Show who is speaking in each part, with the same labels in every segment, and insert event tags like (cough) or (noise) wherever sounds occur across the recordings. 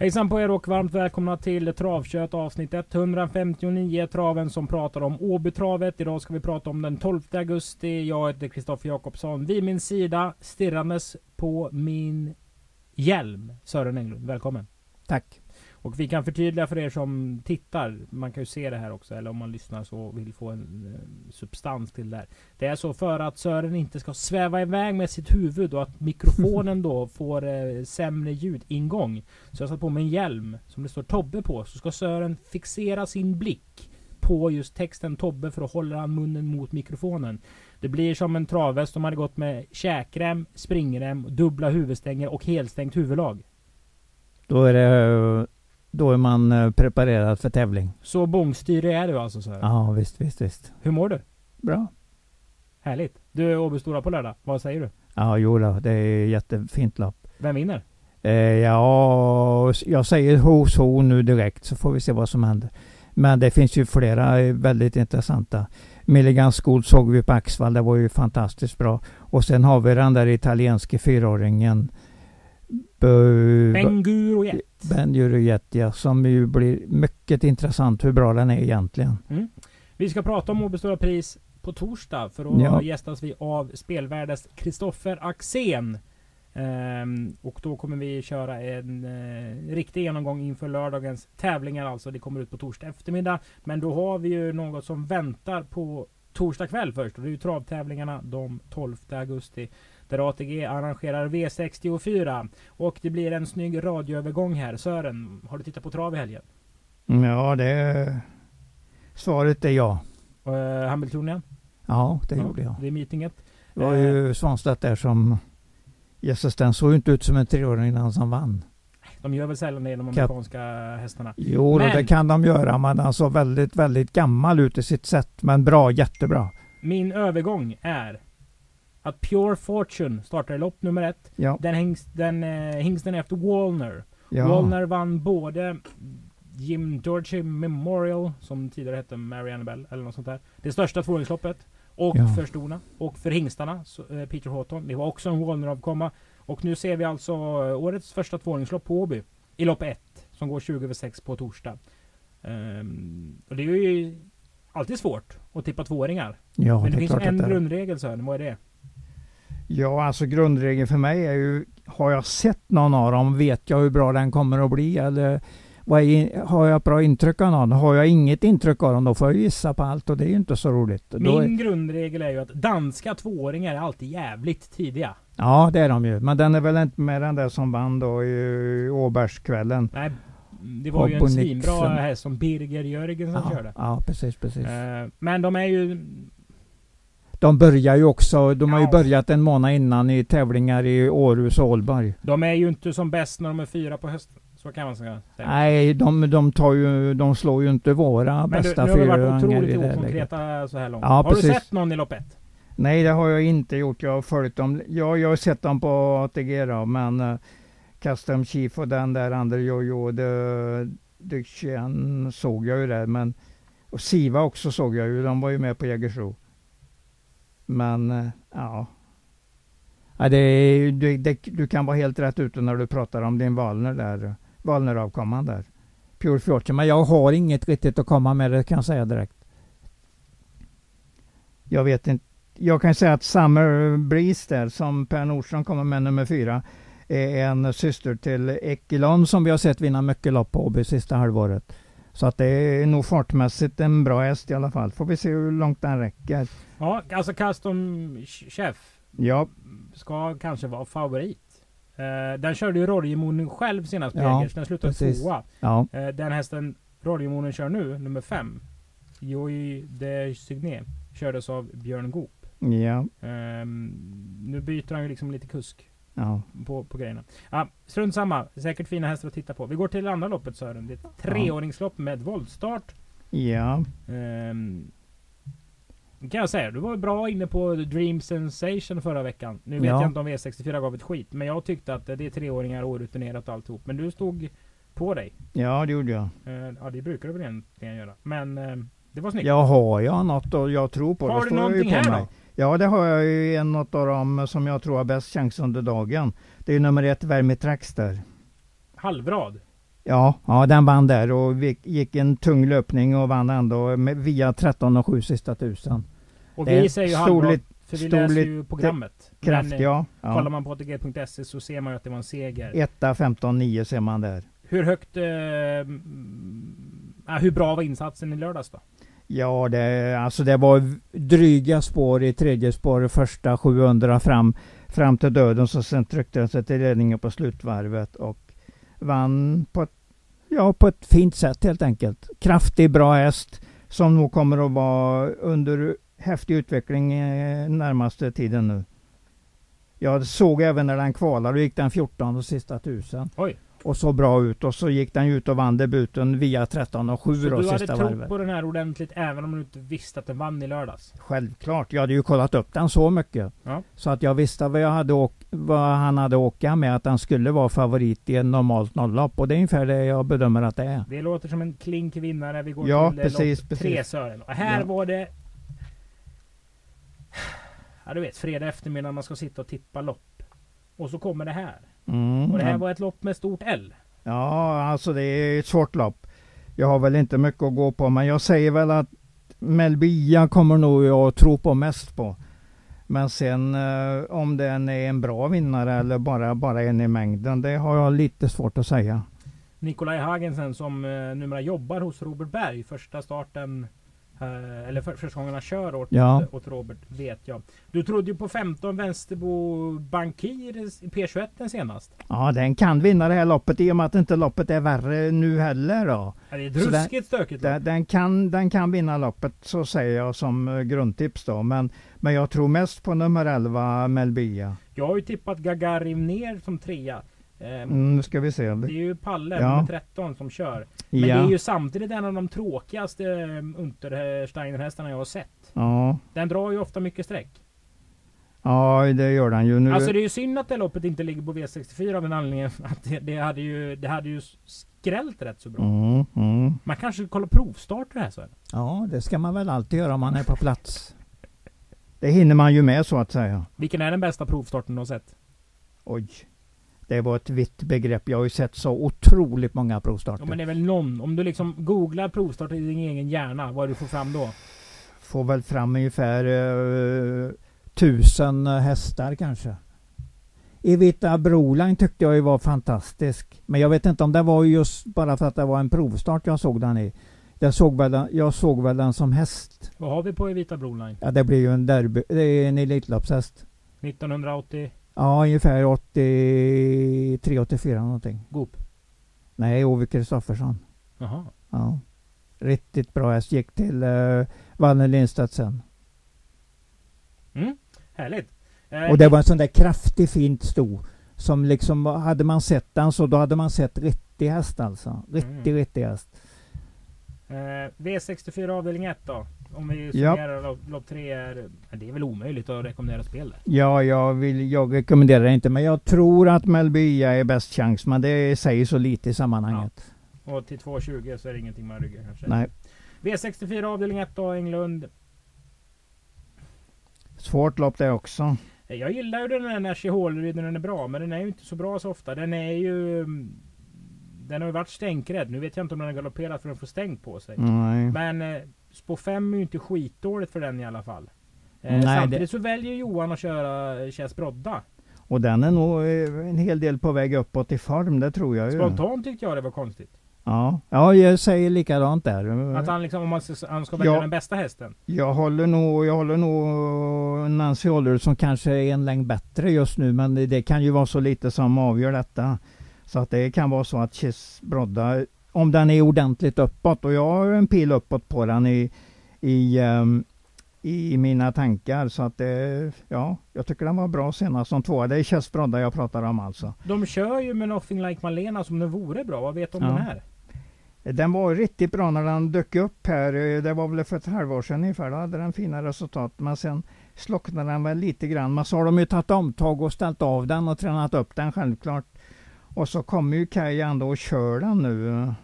Speaker 1: Hejsan på er och varmt välkomna till Travkött avsnitt 159. Traven som pratar om Åbytravet. Idag ska vi prata om den 12 augusti. Jag heter Kristoffer Jakobsson. Vid min sida stirrandes på min hjälm. Sören Englund, välkommen.
Speaker 2: Tack.
Speaker 1: Och vi kan förtydliga för er som tittar. Man kan ju se det här också. Eller om man lyssnar så vill få en eh, substans till det här. Det är så för att Sören inte ska sväva iväg med sitt huvud och att mikrofonen då (laughs) får eh, sämre ljudingång. Så jag satt på mig en hjälm som det står Tobbe på. Så ska Sören fixera sin blick på just texten Tobbe för att hålla han munnen mot mikrofonen. Det blir som en travhäst som hade gått med käkrem, springrem, dubbla huvudstänger och helstängt huvudlag.
Speaker 3: Då är, det, då är man eh, preparerad för tävling.
Speaker 1: Så bångstyrig är du alltså Sören?
Speaker 3: Ja, visst, visst, visst.
Speaker 1: Hur mår du?
Speaker 3: Bra.
Speaker 1: Härligt. Du är Åby Stora på lördag. Vad säger du?
Speaker 3: Ja, jo då, det är jättefint lopp.
Speaker 1: Vem vinner?
Speaker 3: Eh, ja, jag säger hos ho nu direkt så får vi se vad som händer. Men det finns ju flera eh, väldigt intressanta. Milligan School såg vi på Axvall, det var ju fantastiskt bra. Och sen har vi den där italienske fyraåringen Bu-
Speaker 1: Benguro Jet.
Speaker 3: Ben Jurujet, ja, som ju blir mycket intressant hur bra den är egentligen.
Speaker 1: Vi ska prata om Åby Stora Pris på torsdag. För då
Speaker 3: Ja.
Speaker 1: gästas vi av spelvärldens Kristoffer Axén. Ehm, och då kommer vi köra en eh, riktig genomgång inför lördagens tävlingar. Alltså det kommer ut på torsdag eftermiddag. Men då har vi ju något som väntar på torsdag kväll först. Och det är ju travtävlingarna de 12 augusti. Där ATG arrangerar V64. Och det blir en snygg radioövergång här. Sören, har du tittat på trav i helgen?
Speaker 3: Ja, det... Svaret är ja.
Speaker 1: Uh, Hamiltonian?
Speaker 3: Ja, det
Speaker 1: Ja,
Speaker 3: gjorde jag.
Speaker 1: Det är meetinget.
Speaker 3: Det var ju Svanstedt där som... Jösses, den såg ju inte ut som en treåring innan som vann.
Speaker 1: De gör väl sällan det, de amerikanska hästarna.
Speaker 3: Jo,
Speaker 1: men...
Speaker 3: det kan de göra, men han såg väldigt, väldigt gammal ut i sitt sätt. Men bra, jättebra.
Speaker 1: Min övergång är att Pure Fortune startar i lopp nummer ett.
Speaker 3: Ja,
Speaker 1: Den, hängs, den eh, hingsten efter Wallner.
Speaker 3: ja.
Speaker 1: Wallner vann både Jim Georgie Memorial, som tidigare hette Mary Annabelle, eller något sånt där. Det största tvååringsloppet. Och
Speaker 3: Ja.
Speaker 1: för storna. Och för hingstarna, så, eh, Peter Houghton. Det var också en Wallner-avkomma. Och nu ser vi alltså eh, årets första tvååringslopp på Åby. I lopp ett. Som går 20 över 6 på torsdag. Ehm, och det är ju alltid svårt att tippa tvååringar.
Speaker 3: ja
Speaker 1: Men det,
Speaker 3: är
Speaker 1: finns en
Speaker 3: det
Speaker 1: grundregel Sören, vad är det?
Speaker 3: Ja, alltså grundregeln för mig är ju, har jag sett någon av dem, vet jag hur bra den kommer att bli? Eller vad är, har jag ett bra intryck av någon? Har jag inget intryck av dem, då får jag gissa på allt och det är ju inte så roligt.
Speaker 1: Min
Speaker 3: är,
Speaker 1: grundregel är ju att danska tvååringar är alltid jävligt tidiga.
Speaker 3: ja, det är de ju. Men den är väl inte med den där som vann då i Åbergskvällen.
Speaker 1: Nej, det var ju en svinbra häst som Birger Jörgensen
Speaker 3: Ja,
Speaker 1: körde.
Speaker 3: ja, precis, precis.
Speaker 1: Eh, Men de är ju...
Speaker 3: De börjar ju också, de har ju
Speaker 1: Ja.
Speaker 3: börjat en månad innan i tävlingar i Århus och Ålborg.
Speaker 1: De är ju inte som bäst när de är fyra på hösten. Så kan man säga.
Speaker 3: Nej, de, de, tar ju, de slår ju inte våra
Speaker 1: Men
Speaker 3: bästa
Speaker 1: nu har vi varit otroligt okonkreta så här långt.
Speaker 3: Ja,
Speaker 1: har
Speaker 3: precis.
Speaker 1: du sett någon i lopp ett?
Speaker 3: Nej, det har jag inte gjort. Jag har följt dem. Ja, jag har sett dem på ATG då, men uh, Custom Chief och den där andra Jojo, Chien såg jag ju där. Men, och Siva också såg jag ju. De var ju med på Jägersro. Men eh, ja. ja det, är- det, det, du kan vara helt rätt ute när du pratar om din Valner där. Valneravkomman där. Pure Fortune. Men jag har inget riktigt att komma med, det kan jag säga direkt. Jag vet inte. Jag kan säga att Summer Breeze där, som Per Nordström kommer med nummer fyra, är en syster till Ekilon som vi har sett vinna mycket lopp på Åby sista halvåret. Så att det är nog fartmässigt en bra häst i alla fall. Får vi se hur långt den räcker.
Speaker 1: Ja, alltså Custom Chef
Speaker 3: Ja,
Speaker 1: ska kanske vara favorit. Eh, den körde ju Rorgemonen själv senast på
Speaker 3: Ja,
Speaker 1: Jägers. Den slutade
Speaker 3: precis.
Speaker 1: tvåa.
Speaker 3: ja,
Speaker 1: Eh, den hästen Rorgemonen kör nu, nummer fem. Joy de Signé. Kördes av Björn Goop.
Speaker 3: Ja.
Speaker 1: Ehm, nu byter han ju liksom lite kusk
Speaker 3: Ja.
Speaker 1: på, på grejerna. Ja, strunt samma. Säkert fina hästar att titta på. Vi går till det andra loppet Sören. Det är ett treåringslopp med voltstart.
Speaker 3: Ja.
Speaker 1: Um, kan jag säga. Du var bra inne på Dream Sensation förra veckan. Nu vet
Speaker 3: Ja.
Speaker 1: jag inte om V64 gav ett skit. Men jag tyckte att det är treåringar, orutinerat och alltihop. Men du stod på dig.
Speaker 3: ja, det gjorde jag.
Speaker 1: Eh, ja, det brukar du väl egentligen göra. Men eh, det var snyggt.
Speaker 3: Jag har jag något och jag tror på.
Speaker 1: Har
Speaker 3: det
Speaker 1: du
Speaker 3: står ju
Speaker 1: någonting här
Speaker 3: mig.
Speaker 1: då?
Speaker 3: Ja, det har jag ju en av dem som jag tror har bäst chans under dagen. Det är nummer ett, Vermitrax där.
Speaker 1: Halvrad.
Speaker 3: Ja, ja, den vann där och gick en tung löpning och vann ändå med, via 13 och 7 sista tusen.
Speaker 1: Och vi säger ju halvrad. För vi läser ju programmet.
Speaker 3: Kraft,
Speaker 1: Men, eh,
Speaker 3: ja.
Speaker 1: Kollar
Speaker 3: ja.
Speaker 1: man på ATG.se så ser man ju att det var en seger.
Speaker 3: Etta 15 9 ser man där.
Speaker 1: Hur högt... Eh, hur bra var insatsen i lördags då?
Speaker 3: Ja, det, alltså det var dryga spår i tredje spår, första 700 fram, fram till döden. Så sen tryckte den sig till ledningen på slutvarvet och vann på ett, ja, på ett fint sätt helt enkelt. Kraftig, bra häst som nog kommer att vara under häftig utveckling eh, närmaste tiden nu. Jag såg även när den kvalade, då gick den 14 och sista tusen.
Speaker 1: Oj.
Speaker 3: Och så bra ut och så gick den ut och vann debuten via 13 och 7
Speaker 1: Så
Speaker 3: då
Speaker 1: du hade trott på den här ordentligt även om du inte visste att den vann i lördags?
Speaker 3: Självklart. Jag hade ju kollat upp den så mycket.
Speaker 1: Ja.
Speaker 3: Så att jag visste vad, jag hade vad han hade åka med. Att han skulle vara favorit i en normalt nolllopp. Och det är ungefär det jag bedömer att det är.
Speaker 1: Det låter som en klink vinnare. Vi går
Speaker 3: Ja,
Speaker 1: till eh,
Speaker 3: precis,
Speaker 1: lopp
Speaker 3: precis.
Speaker 1: tre Sören. Och här
Speaker 3: Ja.
Speaker 1: var det... Ja du vet, fredag eftermiddag man ska sitta och tippa lopp. Och så kommer det här.
Speaker 3: Mm.
Speaker 1: Och det här var ett lopp med stort L.
Speaker 3: ja, alltså det är ett svårt lopp. Jag har väl inte mycket att gå på. Men jag säger väl att Melbia kommer nog jag att tro på mest på. Men sen eh, om den är en bra vinnare eller bara, bara en i mängden. Det har jag lite svårt att säga.
Speaker 1: Nikolaj Hagensen som eh, numera jobbar hos Robert Berg. Första starten eller för, första gången han kör åt,
Speaker 3: Ja.
Speaker 1: åt Robert vet jag. Du trodde ju på 15 Vänsterbo Bankir i P21 den senast.
Speaker 3: Ja, den kan vinna det här loppet i och med att inte loppet är värre nu heller då.
Speaker 1: Ja, det är
Speaker 3: den-
Speaker 1: ruskigt stökigt.
Speaker 3: Den, den, kan, den kan vinna loppet, så säger jag som eh, grundtips då. Men, men jag tror mest på nummer 11, Melbia.
Speaker 1: Jag har ju tippat Gagarin ner som trea. Eh,
Speaker 3: Mm, nu ska vi se.
Speaker 1: Det är ju Palle,
Speaker 3: Ja.
Speaker 1: nummer 13, som kör. Men det
Speaker 3: Ja,
Speaker 1: är ju samtidigt en av de tråkigaste eh, Untersteiner-hästarna jag har sett.
Speaker 3: ja,
Speaker 1: Den drar ju ofta mycket streck.
Speaker 3: ja, det gör den ju nu.
Speaker 1: Alltså det är ju synd att det loppet inte ligger på V64 av den anledningen (laughs) att det, det, hade ju, det hade ju skrällt rätt så bra.
Speaker 3: mm, mm.
Speaker 1: Man kanske skulle kolla provstarter här så.
Speaker 3: Ja, det ska man väl alltid göra om man är på plats. Det hinner man ju med så att säga.
Speaker 1: Vilken är den bästa provstarten du har sett?
Speaker 3: Oj. Det var ett vitt begrepp. Jag har ju sett så otroligt många provstarter.
Speaker 1: Ja, men det är väl någon, om du liksom googlar provstart i din egen hjärna, vad du får fram då?
Speaker 3: Får väl fram ungefär eh, tusen hästar kanske. Evita Broline tyckte jag ju var fantastisk. Men jag vet inte om det var just bara för att det var en provstart jag såg den i. Jag såg väl den, jag såg väl den som häst.
Speaker 1: Vad har vi på Evita Broline?
Speaker 3: Ja, det blir ju en derby, det är en Elitloppshäst.
Speaker 1: 1980
Speaker 3: Ja, ungefär 83, 84 någonting.
Speaker 1: Goop.
Speaker 3: Nej, Ove Kristoffersson.
Speaker 1: Jaha.
Speaker 3: Ja. Riktigt bra häst. Gick till uh, Valle Lindstedt sen.
Speaker 1: Mm, härligt. Eh,
Speaker 3: Och det var en sån där kraftig fint sto. Som liksom, hade man sett den så då hade man sett riktig häst alltså. Riktig,
Speaker 1: Mm.
Speaker 3: riktig häst.
Speaker 1: Eh, V64 avdelning 1 då? Om vi
Speaker 3: Ja.
Speaker 1: summerar lopp, lopp 3 är... ja, Det är väl omöjligt att rekommendera spel där?
Speaker 3: Ja, jag, vill, jag rekommenderar inte. Men jag tror att Melbya är bäst chans. Men det säger så lite i sammanhanget.
Speaker 1: Och till 2.20 så är det ingenting man ryggar kanske?
Speaker 3: Nej.
Speaker 1: V64 avdelning 1 då, Englund.
Speaker 3: Svårt lopp det också.
Speaker 1: Jag gillar ju den här Nashi när den är bra, men den är ju inte så bra så ofta. Den är ju... mm, Den har ju varit stänkrädd. Nu vet jag inte om den har galopperat för den får stänk på sig.
Speaker 3: Nej.
Speaker 1: Men eh, spår 5 är ju inte skitdåligt för den i alla fall. Eh,
Speaker 3: Nej,
Speaker 1: samtidigt
Speaker 3: det-
Speaker 1: så väljer Johan att köra Chess Brodda.
Speaker 3: Och den är nog eh, en hel del på väg uppåt i form. Det tror jag ju.
Speaker 1: Spontant tyckte jag det var konstigt.
Speaker 3: Ja, ja jag säger likadant där.
Speaker 1: Att han liksom, om man ska, han ska välja
Speaker 3: Ja.
Speaker 1: den bästa hästen.
Speaker 3: Jag håller nog, jag håller nog Nancy Holler som kanske är en längd bättre just nu. Men det, det kan ju vara så lite som avgör detta. Så att det kan vara så att Kiss Brodda, om den är ordentligt uppåt och jag har en pil uppåt på den i, i, ehm, i mina tankar. Så att det, ja, jag tycker den var bra senast som tvåa. Det är Chess Brodda jag pratar om alltså.
Speaker 1: De kör ju med Nothing Like Malena som den vore bra. Vad vet du om ja. den här?
Speaker 3: Den var riktigt bra när den dök upp här. Det var väl för ett halvår sedan ungefär. Då hade den fina resultat. Men sen slocknade den väl lite grann. Men så har de ju tagit omtag och ställt av den och tränat upp den självklart. Och så kommer ju Kaj ändå och kör den nu.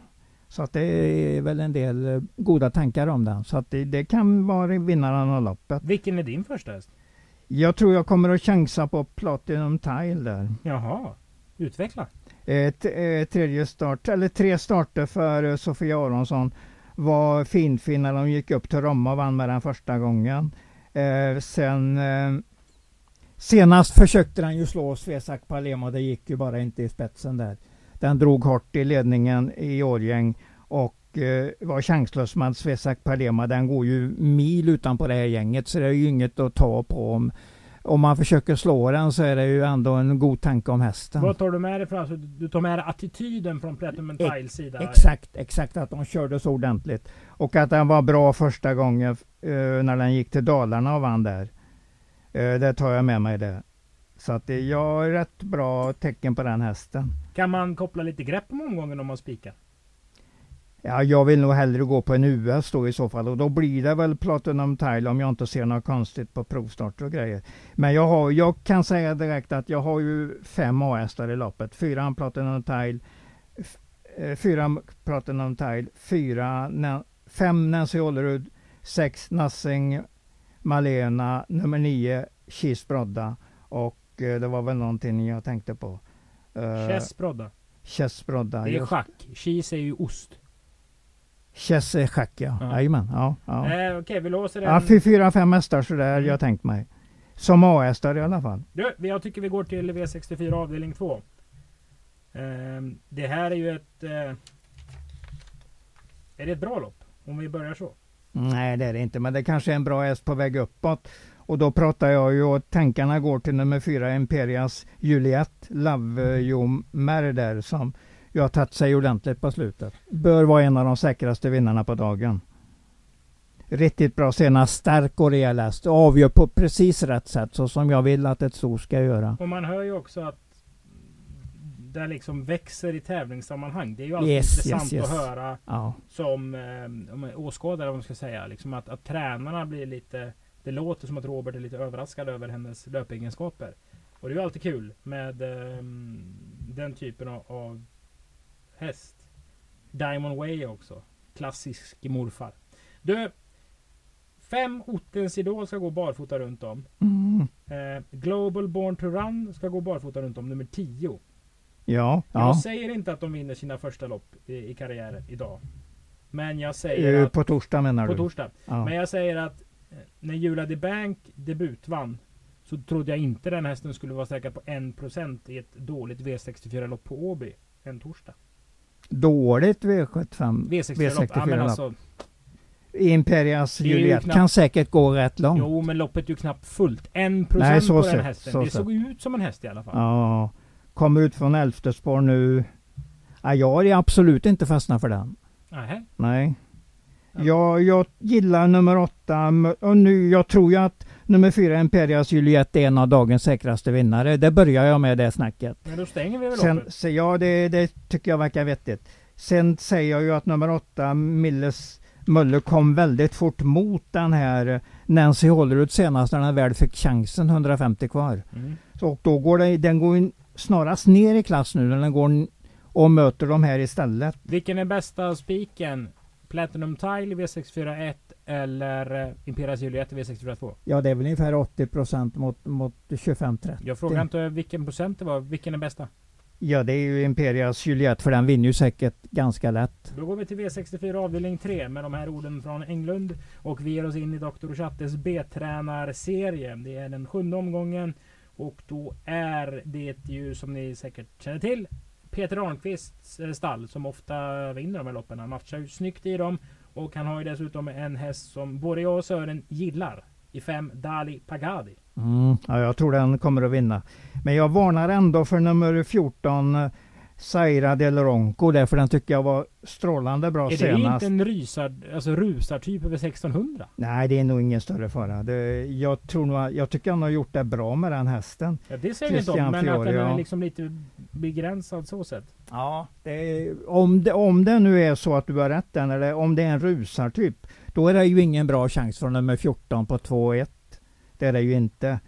Speaker 3: Så att det är väl en del eh, goda tankar om den. Så att det, det kan vara vinnaren av loppet.
Speaker 1: Vilken är din första häst?
Speaker 3: Jag tror jag kommer att chansa på Platinum Tile där.
Speaker 1: Jaha, utveckla.
Speaker 3: Ett, ett tredje start, eller tre starter för eh, Sofia Aronsson var finfin när de gick upp till Romma och vann med den första gången. Eh, sen eh, Senast försökte den ju slå Svesak Palema, det gick ju bara inte i spetsen där. Den drog hårt i ledningen i Årgäng och eh, var chanslös med Svesak Palema. Den går ju mil utanpå det här gänget så det är ju inget att ta på. Om, om man försöker slå den så är det ju ändå en god tanke om hästen.
Speaker 1: Vad tar du med dig för alltså, Du tar med dig attityden från Platinum Tiles sida?
Speaker 3: Exakt, exakt att de körde så ordentligt. Och att den var bra första gången uh, när den gick till Dalarna och vann där. Uh, det tar jag med mig det. Så att jag har rätt bra tecken på den hästen.
Speaker 1: Kan man koppla lite grepp om omgången om man spikar?
Speaker 3: Ja, jag vill nog hellre gå på en US då i så fall och då blir det väl Platinum Tile om jag inte ser något konstigt på provstarter och grejer. Men jag, har, jag kan säga direkt att jag har ju fem A-hästar i loppet. Fyra Platinum Tile, eh, fyra Platinum Tile, fyra, fem Nancy Ollerud, sex Nassing Malena, nummer nio Cheese Brodda och eh, det var väl någonting jag tänkte på.
Speaker 1: Chess Brodda.
Speaker 3: Chess Brodda.
Speaker 1: Det är schack. Cheese är ju ost.
Speaker 3: Chess är schack ja. Jajamän. Ja, ja.
Speaker 1: Eh, Okej, okay, vi låser den.
Speaker 3: Ja, för fyra, fem hästar sådär mm. jag tänkt mig. Som A-hästar i alla fall.
Speaker 1: Du, jag tycker vi går till V64 avdelning 2. Eh, det här är ju ett... Eh, är det ett bra lopp? Om vi börjar så.
Speaker 3: Nej det är det inte, men det kanske är en bra häst på väg uppåt. Och då pratar jag ju och tankarna går till nummer fyra Imperias Juliette Lavjomer där som ju har tagit sig ordentligt på slutet. Bör vara en av de säkraste vinnarna på dagen. Riktigt bra senast, stark och rejäl häst. Avgör på precis rätt sätt så som jag vill att ett stort ska göra.
Speaker 1: Och man hör ju också att det liksom växer i tävlingssammanhang. Det är ju alltid yes, intressant yes, yes. att höra ja. som eh, åskådare, vad man ska säga. Liksom att, att tränarna blir lite det låter som att Robert är lite överraskad över hennes löpegenskaper. Och det är ju alltid kul med um, den typen av, av, häst. Diamond Way också. Klassisk morfar. Du, Fem Ottens Idol ska gå barfota runt om. Mm. Eh, Global Born to Run ska gå barfota runt om, nummer 10.
Speaker 3: Ja,
Speaker 1: Jag
Speaker 3: ja.
Speaker 1: säger inte att de vinner sina första lopp i, i karriären idag. Men jag säger
Speaker 3: uh, att, På torsdag menar
Speaker 1: på
Speaker 3: du?
Speaker 1: På torsdag. Ja. Men jag säger att när Jula de Bank debutvann så trodde jag inte den hästen skulle vara säker på 1% i ett dåligt V64-lopp på Åby en torsdag.
Speaker 3: Dåligt V75?
Speaker 1: V64-lopp? Ja, men alltså,
Speaker 3: Imperias Juliet knappt, kan säkert gå rätt långt.
Speaker 1: Jo, men loppet är ju knappt fullt. 1% Nej, så på den hästen. det såg ut som en häst i alla fall.
Speaker 3: Ja, kommer ut från elfte nu. Ja, jag är absolut inte fastnat för den.
Speaker 1: Nej.
Speaker 3: Nej. Jag, jag gillar nummer åtta och nu, jag tror ju att nummer fyra Imperias Juliet är en av dagens säkraste vinnare. Det börjar jag med det snacket.
Speaker 1: Men då stänger vi väl
Speaker 3: Sen, så, Ja, det, det tycker jag verkar vettigt. Sen säger jag ju att nummer åtta Milles Möller kom väldigt fort mot den här Nancy Hållerud senast när den väl fick chansen, 150 kvar. Mm. Så, och då går det, den går snarast ner i klass nu när den går och möter de här istället.
Speaker 1: Vilken är bästa spiken? Platinum Tile V641 eller eh, Imperias Juliet V642?
Speaker 3: Ja det är väl ungefär 80% mot, mot 25-30.
Speaker 1: Jag frågar inte vilken procent det var. Vilken är bästa?
Speaker 3: Ja det är ju Imperias Juliet för den vinner ju säkert ganska lätt.
Speaker 1: Då går vi till V64 avdelning 3 med de här orden från Englund. Och vi ger oss in i Dr. Chattes B-tränarserie. Det är den sjunde omgången. Och då är det ju som ni säkert känner till Peter Arnqvists eh, stall som ofta vinner de här loppen. Han matchar ju snyggt i dem. Och han har ju dessutom en häst som både jag och Sören gillar. I fem Dali Pagadi.
Speaker 3: Mm, ja, jag tror den kommer att vinna. Men jag varnar ändå för nummer 14 Zaira Del Ronco där, för den tycker jag var strålande bra
Speaker 1: är
Speaker 3: senast.
Speaker 1: Är det inte en rysar, alltså rusartyp över 1600?
Speaker 3: Nej, det är nog ingen större fara. Det, jag, tror nog, jag tycker han har gjort det bra med den hästen.
Speaker 1: Ja, det säger vi inte om, men Fiori, att den är liksom lite begränsad så sett.
Speaker 3: Ja, det om, det, om det nu är så att du har rätt den, eller om det är en rusartyp, då är det ju ingen bra chans från nummer 14 på 2-1. Det är det ju inte.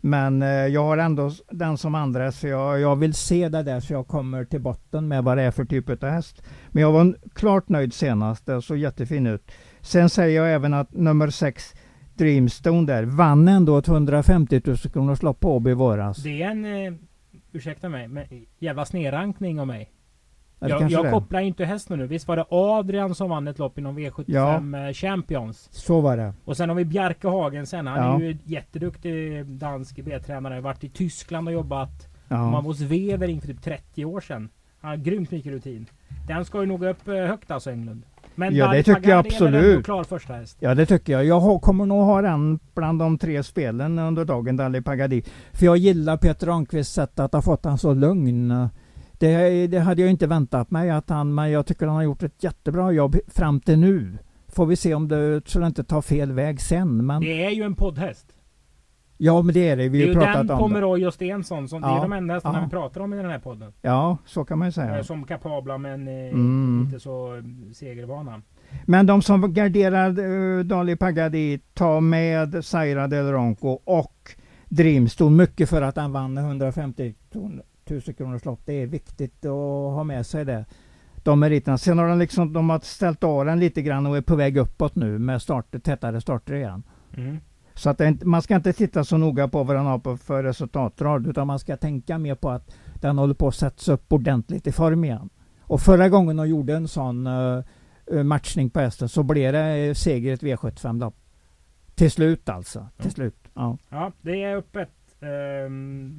Speaker 3: Men eh, jag har ändå den som andra så jag, jag vill se det där så jag kommer till botten med vad det är för typ av häst. Men jag var klart nöjd senast, det såg jättefin ut. Sen säger jag även att nummer 6 Dreamstone där vann ändå ett 150 000 kronors lopp på Åby i våras.
Speaker 1: Det är en, eh, ursäkta mig, men jävla snedrankning av mig. Jag, jag kopplar inte hästen nu. Visst var det Adrian som vann ett lopp inom V75 ja. Eh, Champions?
Speaker 3: Så var det.
Speaker 1: Och sen har vi Bjarke Hagen sen. Han ja. är ju jätteduktig dansk B-tränare. Varit i Tyskland och jobbat. Ja. Var hos Weber för typ 30 år sedan. Han har grymt mycket rutin. Den ska ju nog upp eh, högt alltså Englund.
Speaker 3: Men ja det tycker jag absolut.
Speaker 1: Klar första häst.
Speaker 3: Ja det tycker jag. Jag har, kommer nog ha den bland de tre spelen under dagen, Dali Pagadi. För jag gillar Peter Ramqvists sätt att ha fått han så lugn. Det, det, hade jag inte väntat mig att han, men jag tycker han har gjort ett jättebra jobb fram till nu. Får vi se om det, så det inte tar fel väg sen. Men...
Speaker 1: Det är ju en poddhäst.
Speaker 3: Ja men det är det. Vi har pratat om det. Det är ju den
Speaker 1: Pomeroy och Stensson. Som, ja. Det är de enda hästarna ja. vi pratar om i den här podden.
Speaker 3: Ja, så kan man ju säga.
Speaker 1: Eh, som kapabla men eh, mm. inte så eh, segervana.
Speaker 3: Men de som garderar uh, Dali Pagadi tar med Zaira Del Ronco och Dreamstone. Mycket för att han vann 150 ton 1000 kronors lopp. Det är viktigt att ha med sig det. De meriterna. Sen har de liksom de har ställt av den lite grann och är på väg uppåt nu med start, tätare starter igen. Mm. Så att inte, man ska inte titta så noga på vad den har på för resultatrad utan man ska tänka mer på att den håller på att sättas upp ordentligt i form igen. Och förra gången de gjorde en sån uh, matchning på hästen så blev det seger i ett V75 lopp. Till slut alltså. Till mm. slut. Ja.
Speaker 1: ja, det är öppet eh,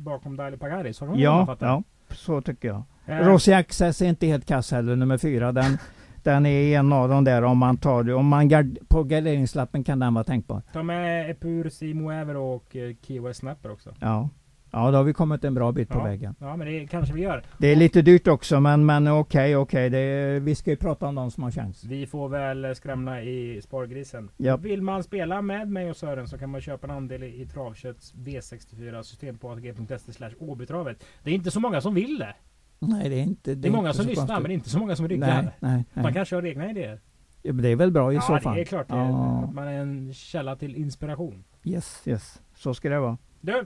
Speaker 1: bakom Daily Pagari. Så kan
Speaker 3: ja, ja, så tycker jag. Eh. Rossi Access är inte helt kass heller, nummer fyra. Den, (laughs) den är en av de där om man tar. Om man gard, på garderingslappen kan den vara tänkbar.
Speaker 1: Ta med Epur, Simo Ever och eh, Key West Snapper också.
Speaker 3: Ja. Ja, då har vi kommit en bra bit på vägen.
Speaker 1: Ja, men det kanske vi gör.
Speaker 3: Det är lite dyrt också, men, men okej, okej. Okay. Vi ska ju prata om de som har chans.
Speaker 1: Vi får väl skrämna i spargrisen.
Speaker 3: Yep.
Speaker 1: Vill man spela med mig och Sören så kan man köpa en andel i Travkötts V64 system på atg.se slash Åbytravet. Det är inte så många som vill det.
Speaker 3: Nej, det är inte.
Speaker 1: Det, det är många som lyssnar, konstigt. men det är inte så många som ryggar. Nej, nej, nej. Man kanske har egna idéer.
Speaker 3: Ja, men det är väl bra i
Speaker 1: ja,
Speaker 3: så fall.
Speaker 1: Ja, det är klart. Det är, ja. Att man är en källa till inspiration.
Speaker 3: Yes, yes. Så ska det vara.
Speaker 1: Du,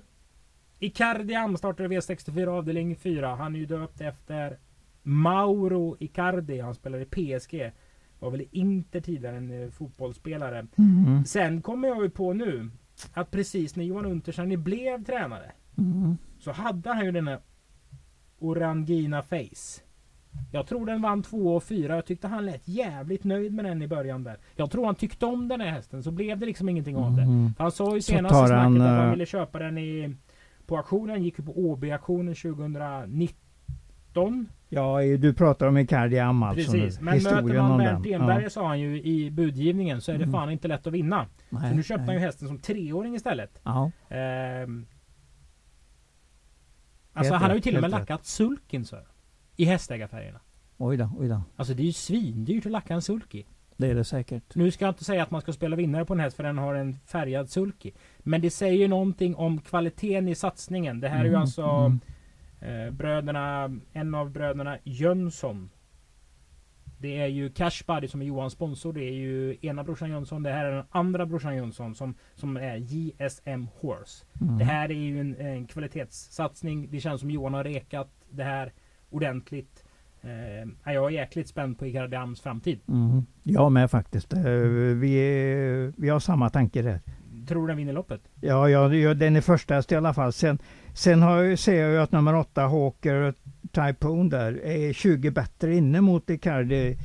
Speaker 1: Icardi startar V64 avdelning 4. Han är ju döpt efter Mauro Icardi. Han spelar i PSG. Var väl inte tidigare en eh, fotbollsspelare. Mm. Sen kommer jag ju på nu att precis när Johan Untersteiner blev tränare mm. så hade han ju den här Orangina Face. Jag tror den vann 2 och 4. Jag tyckte han lät jävligt nöjd med den i början där. Jag tror han tyckte om den här hästen. Så blev det liksom ingenting av det. Mm. Han sa ju senast i snacket att han eh, ville köpa den i på auktionen. Gick ju på OB-auktionen 2019.
Speaker 3: Ja, du pratar om Icardi Am alltså.
Speaker 1: Precis, men möter man Bernt Enberg ja. sa han ju i budgivningen så är det mm. fan inte lätt att vinna. Nej, så nu köpte nej. han ju hästen som treåring istället. Ja. Ehm, alltså han har ju till och med lackat sulken så. I hästägarfärgerna.
Speaker 3: Oj då, oj då.
Speaker 1: Alltså det är ju svindyrt att lacka en sulky.
Speaker 3: Det är det säkert.
Speaker 1: Nu ska jag inte säga att man ska spela vinnare på en häst för den har en färgad sulky. Men det säger ju någonting om kvaliteten i satsningen. Det här är ju mm, alltså mm. Eh, bröderna, en av bröderna Jönsson. Det är ju Cashbuddy som är Johans sponsor. Det är ju ena brorsan Jönsson. Det här är den andra brorsan Jönsson som, som är JSM Horse. Mm. Det här är ju en, en kvalitetssatsning. Det känns som Johan har rekat det här ordentligt. Eh, jag är jäkligt spänd på Icardi Ams framtid.
Speaker 3: Mm. Jag med faktiskt. Eh, vi, är, vi har samma tanke där.
Speaker 1: Tror du den vinner loppet?
Speaker 3: Ja, ja den är första i alla fall. Sen, sen har, ser jag ju att nummer åtta Hawker Typhoon där är 20 bättre inne mot Icardi,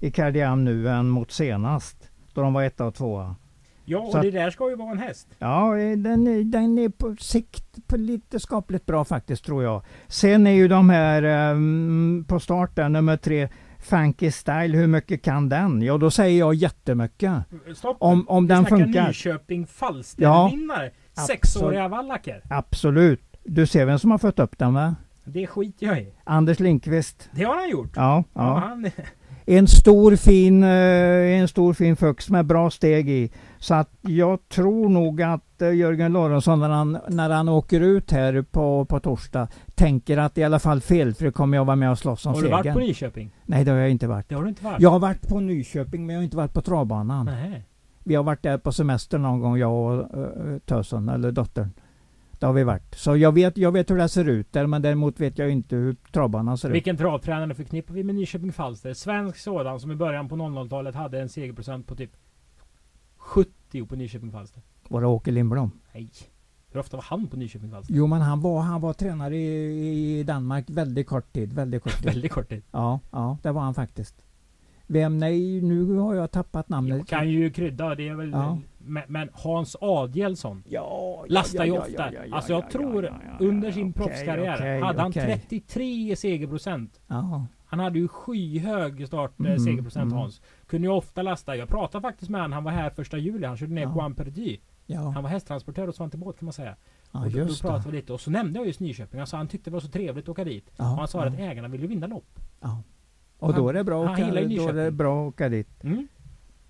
Speaker 3: Icardi Am nu än mot senast. Då de var etta och tvåa.
Speaker 1: Ja, och så det där ska ju vara en häst.
Speaker 3: Ja, den, den är på sikt på lite skapligt bra faktiskt tror jag. Sen är ju de här um, på starten, nummer tre, Funky Style, hur mycket kan den? Ja, då säger jag jättemycket.
Speaker 1: Stopp. Om, om den funkar. Nyköping Falstervinnare. Ja, Sexåriga vallacker.
Speaker 3: Absolut. Du ser vem som har fött upp den va?
Speaker 1: Det skiter jag i.
Speaker 3: Anders Lindqvist.
Speaker 1: Det har han gjort.
Speaker 3: Ja,
Speaker 1: Ja,
Speaker 3: ja.
Speaker 1: han, (laughs)
Speaker 3: En stor fin, eh, en stor fin fux med bra steg i. Så att jag tror nog att eh, Jörgen Lorentzon när han, när han åker ut här på, på torsdag tänker att i alla fall felfri kommer jag vara med och slåss om
Speaker 1: har du varit på
Speaker 3: segern.
Speaker 1: Nyköping?
Speaker 3: Nej det har jag inte varit.
Speaker 1: Det har du inte varit?
Speaker 3: Jag har varit på Nyköping men jag har inte varit på travbanan.
Speaker 1: Nej.
Speaker 3: Vi har varit där på semester någon gång jag och uh, tösen eller dottern. Det har vi varit. Så jag vet, jag vet hur det ser ut där men däremot vet jag inte hur travbanan ser ut.
Speaker 1: Vilken travtränare förknippar vi med Nyköping Falster? Svensk sådan som i början på 00-talet hade en segerprocent på typ 70 på Nyköping Falster.
Speaker 3: Var det Åke Lindblom?
Speaker 1: Nej. Hur ofta var han på Nyköping Falster?
Speaker 3: Jo men han var, han var tränare i, i Danmark väldigt kort tid. Väldigt kort (laughs) tid.
Speaker 1: Väldigt kort tid.
Speaker 3: Ja, ja, det var han faktiskt. Vem? Nej, nu har jag tappat namnet.
Speaker 1: Jag kan ju krydda, det är väl...
Speaker 3: Ja.
Speaker 1: Men, Hans Adielsson
Speaker 3: Ja,
Speaker 1: lastar ju ofta. alltså jag tror under sin proffskarriär
Speaker 3: okej,
Speaker 1: hade han
Speaker 3: okej.
Speaker 1: 33 segerprocent.
Speaker 3: Ja,
Speaker 1: Han hade ju skyhög start
Speaker 3: Mm,
Speaker 1: segerprocent
Speaker 3: mm.
Speaker 1: Hans. Kunde ju ofta lasta. Jag pratade faktiskt med honom. Han var här första juli. Han körde ner
Speaker 3: Ja.
Speaker 1: Juan Perdy.
Speaker 3: ja,
Speaker 1: Han var hästtransportör och Svante Båt kan man säga.
Speaker 3: ja
Speaker 1: och då, då pratade vi lite. Och så nämnde jag just Nyköping. Alltså han tyckte det var så trevligt att åka dit.
Speaker 3: Ja,
Speaker 1: och han sa
Speaker 3: ja,
Speaker 1: att ägarna ville vinna lopp.
Speaker 3: Och då är det bra
Speaker 1: Han
Speaker 3: att åka, då är det bra att åka dit.
Speaker 1: Mm.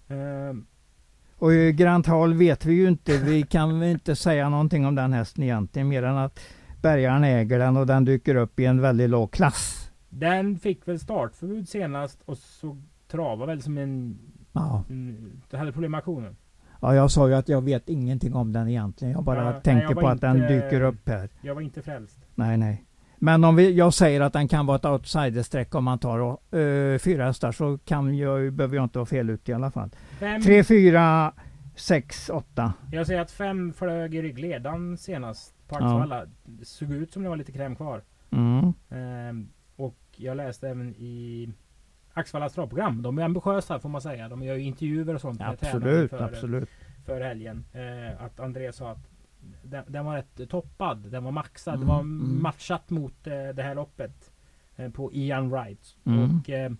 Speaker 1: Ehm,
Speaker 3: Och i Grant Hall vet vi ju inte. Vi kan väl inte säga någonting om den hästen egentligen. Mer än att bärgaren äger den och den dyker upp i en väldigt låg klass.
Speaker 1: den fick väl startförbud senast och så travade väl som en...
Speaker 3: Ja.
Speaker 1: en det hade problem med aktionen.
Speaker 3: ja, jag sa ju att jag vet ingenting om den egentligen. Jag bara
Speaker 1: Ja, nej,
Speaker 3: tänker
Speaker 1: jag var
Speaker 3: på att den
Speaker 1: inte-
Speaker 3: dyker upp här.
Speaker 1: Jag var inte frälst.
Speaker 3: Nej, nej. Men om vi, jag säger att den kan vara ett outsiderstreck om man tar uh, fyra hästar så kan jag, behöver jag inte vara fel ute i alla fall.
Speaker 1: Fem,
Speaker 3: Tre, fyra, sex, åtta.
Speaker 1: jag säger att fem flög i ryggledan senast på
Speaker 3: Ja.
Speaker 1: Axevalla. Det såg ut som det var lite kräm kvar.
Speaker 3: Mm.
Speaker 1: Ehm, och jag läste även i Axevallas travprogram. De är ambitiösa får man säga. De gör ju intervjuer och sånt
Speaker 3: Absolut,
Speaker 1: för,
Speaker 3: absolut.
Speaker 1: för helgen. Eh, att André sa att den, den var rätt toppad. Den var maxad.
Speaker 3: Mm,
Speaker 1: det var
Speaker 3: mm.
Speaker 1: matchat mot eh, det här loppet. Eh, på Ian Wright.
Speaker 3: Mm.
Speaker 1: Och eh,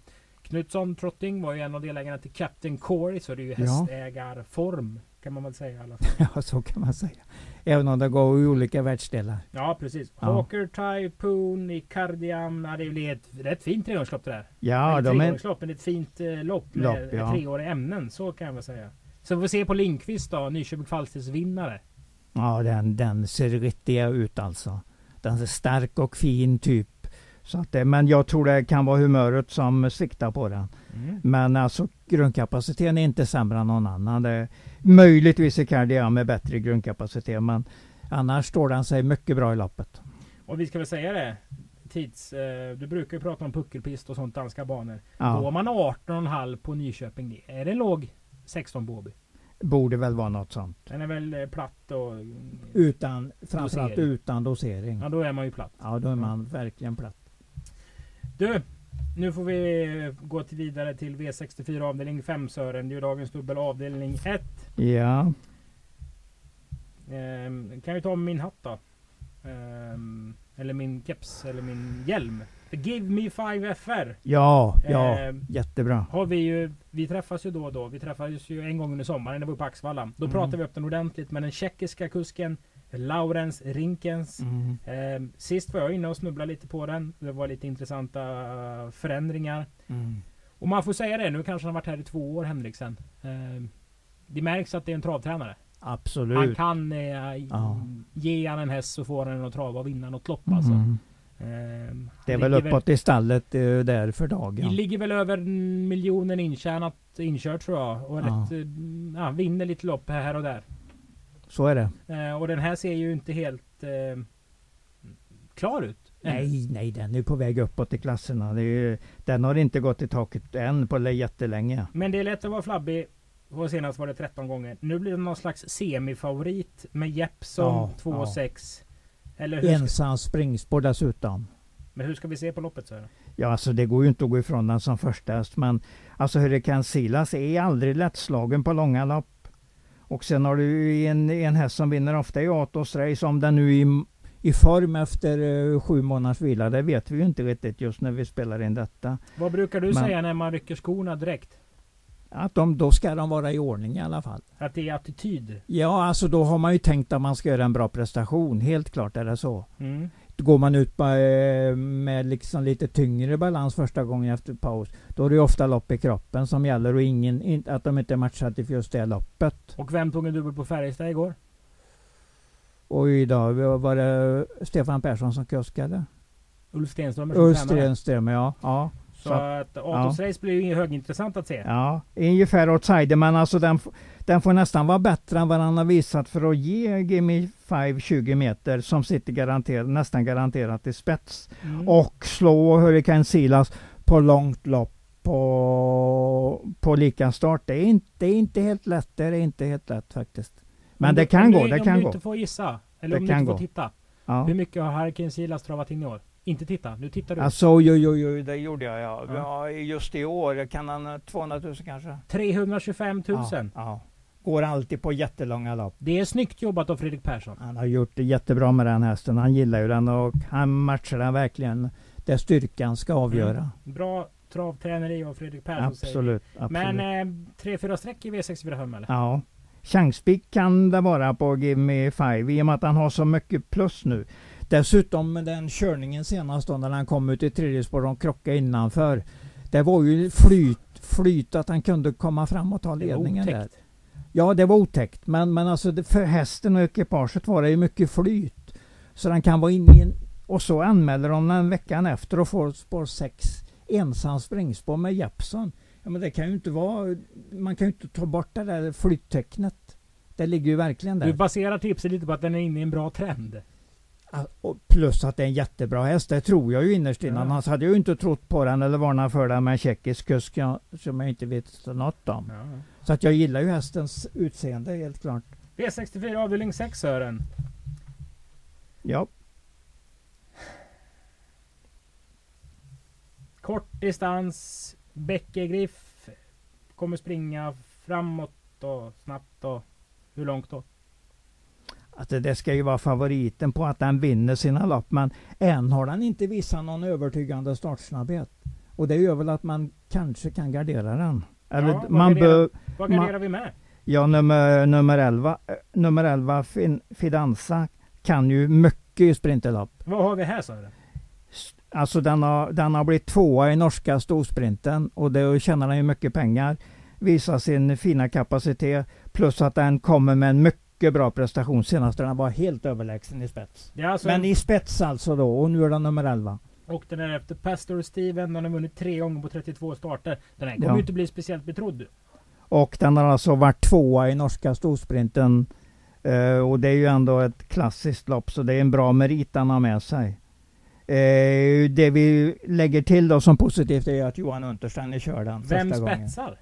Speaker 1: Knutsson Trotting var ju en av delägarna till Captain Corey. Så det är ju hästägarform. Kan man väl säga i alla fall. (laughs)
Speaker 3: Ja, så kan man säga. Även om det går i olika världsdelar.
Speaker 1: Ja precis.
Speaker 3: Ja.
Speaker 1: Hawker Typhoon i Cardiam. Ja, det blir ett rätt fint trehjulingslopp det där.
Speaker 3: Ja,
Speaker 1: Eller
Speaker 3: de är...
Speaker 1: men ett fint eh, lopp med
Speaker 3: Lopp, ja.
Speaker 1: treåriga ämnen. Så kan jag väl säga. Så vi får se på Lindqvist då, Nyköping Falsters vinnare.
Speaker 3: Ja, den, den ser riktig ut alltså. Den är stark och fin typ. Så att men jag tror det kan vara humöret som sviktar på den. Men alltså grundkapaciteten är inte sämre än någon annan. Det är möjligtvis är Cardia med bättre grundkapacitet. Men annars står den sig mycket bra i loppet.
Speaker 1: Och vi ska väl säga det. Tids, eh, du brukar ju prata om puckelpist och sånt danska banor. Går
Speaker 3: Ja,
Speaker 1: man 18,5 på Nyköping, är det låg 16 på Åby?
Speaker 3: Borde väl vara något sånt.
Speaker 1: Den är väl eh, platt och...
Speaker 3: Utan, framförallt
Speaker 1: Dosering.
Speaker 3: utan dosering.
Speaker 1: Ja, då är man ju platt.
Speaker 3: Ja, då är man verkligen platt.
Speaker 1: Du! Nu får vi gå till vidare till V64 avdelning 5 Sören. Det är ju dagens dubbel avdelning 1.
Speaker 3: Ja,
Speaker 1: Ehm, kan jag ta min hatt då? Ehm, eller min keps eller min hjälm. Give Me 5 FR.
Speaker 3: ja, ja.
Speaker 1: Ehm,
Speaker 3: Jättebra.
Speaker 1: har vi ju, vi träffas ju då och då. Vi träffades ju en gång under sommaren när vi var på Axvalla. Då
Speaker 3: Mm.
Speaker 1: pratade vi upp den ordentligt med den tjeckiska kusken Laurens Rinkens.
Speaker 3: Mm.
Speaker 1: Ehm, sist var jag inne och snubblade lite på den. Det var lite intressanta eh, förändringar.
Speaker 3: Mm.
Speaker 1: Och man får säga det, nu kanske han har varit här i två år Henriksen. Ehm, det märks att det är en travtränare. Han
Speaker 3: Absolut.
Speaker 1: kan eh,
Speaker 3: Ja.
Speaker 1: ge han en häst så får han den att trava och vinna något lopp alltså.
Speaker 3: Mm.
Speaker 1: Ehm,
Speaker 3: Det är väl uppåt i stallet där för
Speaker 1: Det
Speaker 3: dagen.
Speaker 1: ligger väl över en miljonen intjänat inkört tror jag. Och
Speaker 3: Ja.
Speaker 1: rätt, eh, ja, vinner lite lopp här och där.
Speaker 3: Så är det.
Speaker 1: Eh, och den här ser ju inte helt eh, klar ut.
Speaker 3: Nej, nej, den är på väg uppåt i klasserna. Det ju- den har inte gått i taket än på jättelänge.
Speaker 1: Men det är lätt att vara flabbig. Och senast var det 13 gånger. Nu blir det någon slags semifavorit med Jeppson
Speaker 3: Ja,
Speaker 1: 2 och
Speaker 3: ja.
Speaker 1: 6. Eller hur ska,
Speaker 3: Ensam springspår dessutom.
Speaker 1: men hur ska vi se på loppet så? här?
Speaker 3: Ja, alltså det går ju inte att gå ifrån den som första häst. Men alltså Hurricane Silas är aldrig lättslagen på långa lopp. Och sen har du en, en häst som vinner ofta i Atos race. Om den nu är i, i form efter eh, sju månaders vila. Det vet vi ju inte riktigt just när vi spelar in detta.
Speaker 1: Vad brukar du
Speaker 3: Men-
Speaker 1: säga när man rycker skorna direkt?
Speaker 3: Att de, då ska de vara i ordning i alla fall.
Speaker 1: Att det är attityd?
Speaker 3: Ja, alltså då har man ju tänkt att man ska göra en bra prestation. Helt klart är det så.
Speaker 1: Mm.
Speaker 3: går man ut eh, med liksom lite tyngre balans första gången efter paus, då är det ofta lopp i kroppen som gäller och ingen, att de inte matchar till just det loppet.
Speaker 1: Och vem tog en dubbel på Färjestad igår?
Speaker 3: Och idag var det Stefan Persson som kuskade.
Speaker 1: Ulf Stenström
Speaker 3: Ulf Stenström, ja. ja.
Speaker 1: Så, så att Atos ja. blir ju högintressant att se.
Speaker 3: Ja, ungefär outsider, men alltså den, den får nästan vara bättre än vad han har visat för att ge Gimme 5 20 meter som sitter garanterat, nästan garanterat i spets. Mm. Och slå Hurricane Silas på långt lopp på, på lika start. Det är, inte, det är inte helt lätt. Det är inte helt lätt faktiskt. Men det kan gå. Det kan gå. Om du
Speaker 1: inte får gissa, eller det om du inte får gå. titta. Ja. Hur mycket har Hurricane Silas travat in i år? Inte titta, nu tittar du.
Speaker 3: Alltså oj, oj, oj, det gjorde jag ja. ja. just i år kan han 200 000 kanske.
Speaker 1: 325 000.
Speaker 3: Ja, ja. Går alltid på jättelånga lopp.
Speaker 1: Det är snyggt jobbat av Fredrik Persson.
Speaker 3: Han har gjort det jättebra med den hästen. Han gillar ju den och han matchar den verkligen där styrkan ska avgöra.
Speaker 1: Mm. Bra travträneri av Fredrik Persson
Speaker 3: absolut, absolut.
Speaker 1: Men eh, 3-4 streck i V645 eller?
Speaker 3: Ja. Chanspik kan det vara på Give Me 5 i och med att han har så mycket plus nu. Dessutom den körningen senast då när han kom ut i tredje spår och krockade innanför. Det var ju flyt, flyt att han kunde komma fram och ta ledningen där. Ja, det var otäckt. Men, men alltså det, för hästen och ekipaget var det ju mycket flyt. Så den kan vara inne i en... Och så anmäler de den veckan efter och får spår 6 ensam springspår med Jeppson. Ja, men det kan ju inte vara... Man kan ju inte ta bort det där flyttecknet. Det ligger ju verkligen där.
Speaker 1: Du baserar tipset lite på att den är inne i en bra trend.
Speaker 3: Plus att det är en jättebra häst, det tror jag ju innerst innan. Ja. Annars hade jag ju inte trott på den eller varnat för den med en tjeckisk kusk som jag inte vet något om. Ja. Så att jag gillar ju hästens utseende helt klart.
Speaker 1: V64 avdelning 6 Sören.
Speaker 3: Ja.
Speaker 1: Kort distans. Bäckegriff kommer springa framåt och snabbt och hur långt då?
Speaker 3: Att det ska ju vara favoriten på att den vinner sina lopp. Men än har den inte visat någon övertygande startsnabbhet. Och det gör väl att man kanske kan gardera den.
Speaker 1: Eller ja, man bör, vad garderar vi med?
Speaker 3: Ja, nummer, nummer 11, eh, nummer 11 fin, Fidanza kan ju mycket i sprinterlopp.
Speaker 1: Vad har vi här sa du?
Speaker 3: Alltså den har, den har blivit tvåa i norska storsprinten och det tjänar den ju mycket pengar. Visar sin fina kapacitet plus att den kommer med en mycket mycket bra prestation senast. Den var helt överlägsen i spets. Alltså Men i spets alltså då, och nu är den nummer 11.
Speaker 1: Och den är efter Pastor Steven. Den har vunnit tre gånger på 32 starter. Den här kommer ja. ju inte bli speciellt betrodd.
Speaker 3: Och den har alltså varit tvåa i norska storsprinten. Uh, och det är ju ändå ett klassiskt lopp, så det är en bra merit han har med sig. Uh, det vi lägger till då som positivt är att Johan Untersteiner kör den
Speaker 1: Vem första gången. Spetsar?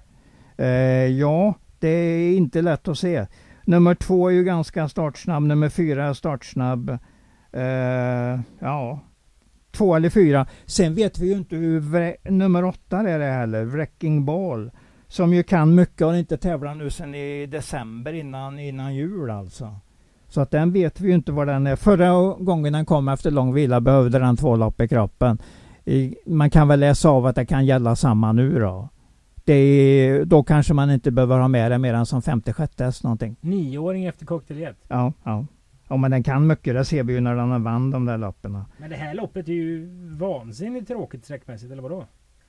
Speaker 3: Uh, ja, det är inte lätt att se. Nummer två är ju ganska startsnabb, nummer fyra är startsnabb. Eh, ja, två eller fyra. Sen vet vi ju inte hur nummer åtta är det heller, Wrecking Ball. Som ju kan mycket och inte tävlar nu sen i december innan, innan jul alltså. Så att den vet vi ju inte vad den är. Förra gången den kom efter lång vila behövde den två lopp i kroppen. Man kan väl läsa av att det kan gälla samma nu då det, då kanske man inte behöver ha med det mer än som femte, sjätte häst någonting.
Speaker 1: Nioåring efter cocktailjet?
Speaker 3: Ja, ja. Ja men den kan mycket, det ser vi ju när den vann de där loppen.
Speaker 1: Men det här loppet är ju vansinnigt tråkigt sträckmässigt, eller vadå?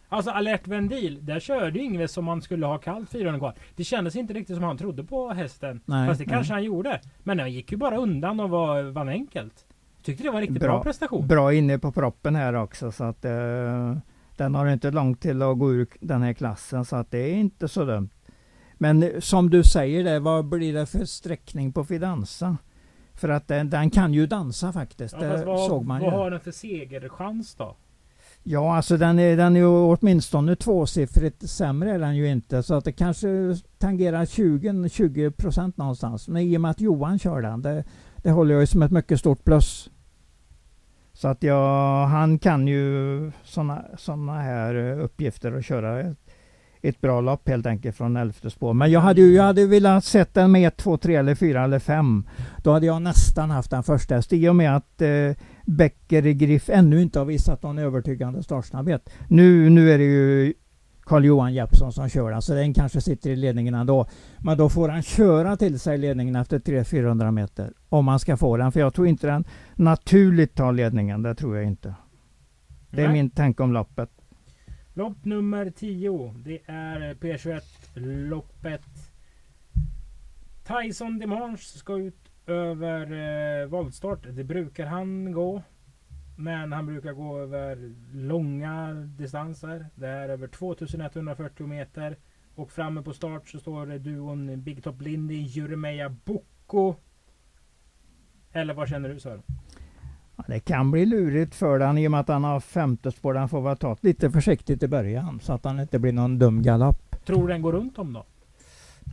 Speaker 1: Alltså Alert Vendil, där körde Yngve som man skulle ha kallt 400 kvar. Det kändes inte riktigt som han trodde på hästen. Nej, Fast det nej. kanske han gjorde. Men den gick ju bara undan och var, vann enkelt. Tyckte det var en riktigt bra, bra prestation.
Speaker 3: Bra inne på proppen här också så att uh, den har inte långt till att gå ur den här klassen så att det är inte så dumt. Men som du säger det, vad blir det för sträckning på Fidanza? För att den, den kan ju dansa faktiskt. Ja, det
Speaker 1: vad,
Speaker 3: såg man
Speaker 1: vad ju. har den för segerchans då?
Speaker 3: Ja, alltså den är, den är ju åtminstone tvåsiffrigt sämre är den ju inte. Så att det kanske tangerar 20, 20 procent någonstans. Men i och med att Johan kör den, det, det håller jag ju som ett mycket stort plus. Så att jag, han kan ju sådana såna här eh, uppgifter och köra ett, ett bra lopp helt enkelt från elfte spår. Men jag hade ju jag hade velat sett den med 1, 2, 3 eller 4 eller 5. Då hade jag nästan haft den första häst i och med att eh, Becker Griff ännu inte har visat någon övertygande startsnabbhet. Nu, nu är det ju Carl-Johan Jeppsson som kör den, så den kanske sitter i ledningen ändå. Men då får han köra till sig ledningen efter 300-400 meter. Om man ska få den, för jag tror inte den naturligt tar ledningen. Det tror jag inte. Det är Nej. min tanke om loppet.
Speaker 1: Lopp nummer 10. Det är P21-loppet. Tyson Demange ska ut över eh, voltstart. Det brukar han gå. Men han brukar gå över långa distanser. Det är över 2140 meter. Och framme på start så står det duon Big Top Lindy, Juremeja Bocco. Eller vad känner du Sören?
Speaker 3: Ja, det kan bli lurigt för den i och med att han har femte spår. Han får väl ta lite försiktigt i början så att han inte blir någon dum galopp.
Speaker 1: Tror du den går runt om då?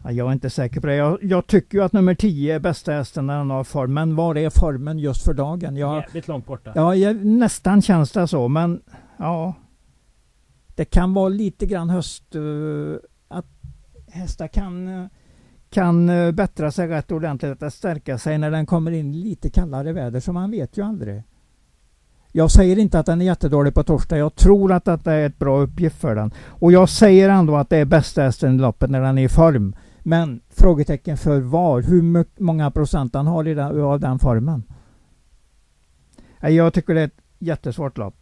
Speaker 3: Ja, jag är inte säker på det. Jag, jag tycker ju att nummer 10 är bästa hästen när han har form. Men var är formen just för dagen? Jag,
Speaker 1: Jävligt långt borta.
Speaker 3: Ja, jag, nästan känns det så. Men ja, det kan vara lite grann höst. Uh, att hästar kan, uh, kan bättra sig rätt ordentligt. Att stärka sig när den kommer in lite kallare väder. Så man vet ju aldrig. Jag säger inte att den är jättedålig på torsdag. Jag tror att detta är ett bra uppgift för den. Och jag säger ändå att det är bästa hästen i loppet när den är i form. Men frågetecken för var? Hur många procent han har i den, av den formen? Jag tycker det är ett jättesvårt lopp.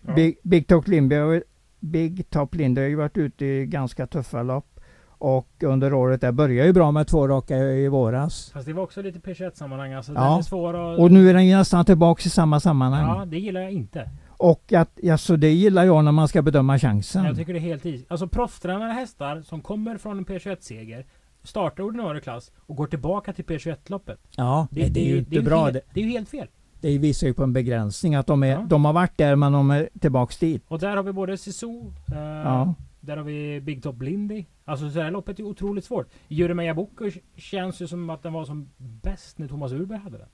Speaker 3: Ja. Big, Big Top Lindberg Big Top Lindberg har ju varit ute i ganska tuffa lopp. Och under året, det började ju bra med två raka i våras.
Speaker 1: Fast det var också lite P21 sammanhang alltså. Ja. Den är svår att...
Speaker 3: Och nu är den ju nästan tillbaks i samma sammanhang.
Speaker 1: Ja, det gillar jag inte.
Speaker 3: Och att, alltså det gillar jag när man ska bedöma chansen.
Speaker 1: Jag tycker det är helt is. Alltså proffstränade hästar som kommer från en P21-seger startar ordinarie klass och går tillbaka till P21-loppet.
Speaker 3: Ja, det, det, det, är ju inte det är bra.
Speaker 1: Helt, det är ju helt fel.
Speaker 3: Det visar ju på en begränsning att de, är, ja. de har varit där men de är tillbaks dit.
Speaker 1: Och där har vi både Sisu, eh, ja. Där har vi Big Top Lindy. Alltså så här loppet är otroligt svårt. Jeremeja Boko känns ju som att den var som bäst när Thomas Urberg hade den.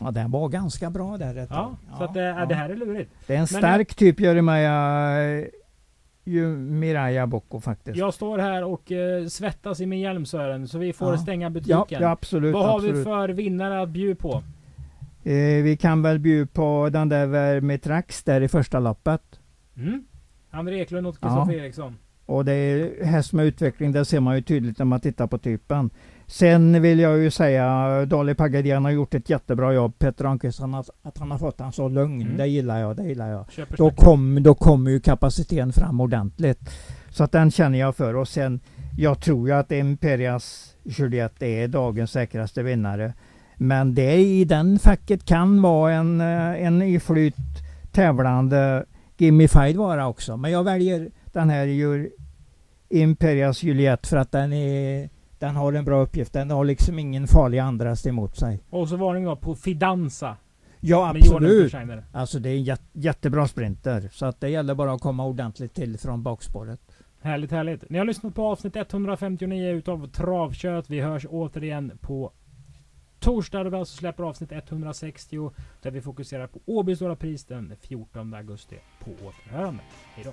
Speaker 3: Ja, den var ganska bra där ett
Speaker 1: Ja, ja så att det, ja. det här är lurigt.
Speaker 3: Det är en stark Men, typ Jeremiah ju Miraya Bocco faktiskt.
Speaker 1: Jag står här och uh, svettas i min hjälm Sören, så vi får ja. stänga butiken.
Speaker 3: Ja, ja absolut.
Speaker 1: Vad har
Speaker 3: absolut.
Speaker 1: vi för vinnare att bjuda på?
Speaker 3: Eh, vi kan väl bjuda på den där med Trax där i första loppet.
Speaker 1: Mm. André Eklund och Kristoffer. Eriksson.
Speaker 3: Och det är häst med utveckling, det ser man ju tydligt när man tittar på typen. Sen vill jag ju säga Dali Pagadian har gjort ett jättebra jobb. Peter Ahlqvist, att, han har fått han så lugn. Mm. Det gillar jag, det gillar jag. då, kom, då kommer ju kapaciteten fram ordentligt. Så att den känner jag för. Och sen, jag tror ju att Imperias Juliet är dagens säkraste vinnare. Men det i den facket kan vara en, eh, en flyt tävlande Gimme Fight vara också. Men jag väljer den här Imperias Juliet för att den är den har en bra uppgift. Den har liksom ingen farlig andrast emot sig.
Speaker 1: Och så varning då på Fidanza.
Speaker 3: Ja absolut. Alltså det är en jättebra sprinter. Så att det gäller bara att komma ordentligt till från bakspåret.
Speaker 1: Härligt härligt. Ni har lyssnat på avsnitt 159 utav Travkött. Vi hörs återigen på torsdag då vi alltså släpper avsnitt 160 där vi fokuserar på Åby Stora Pris den 14 augusti. På återhörande. Hejdå.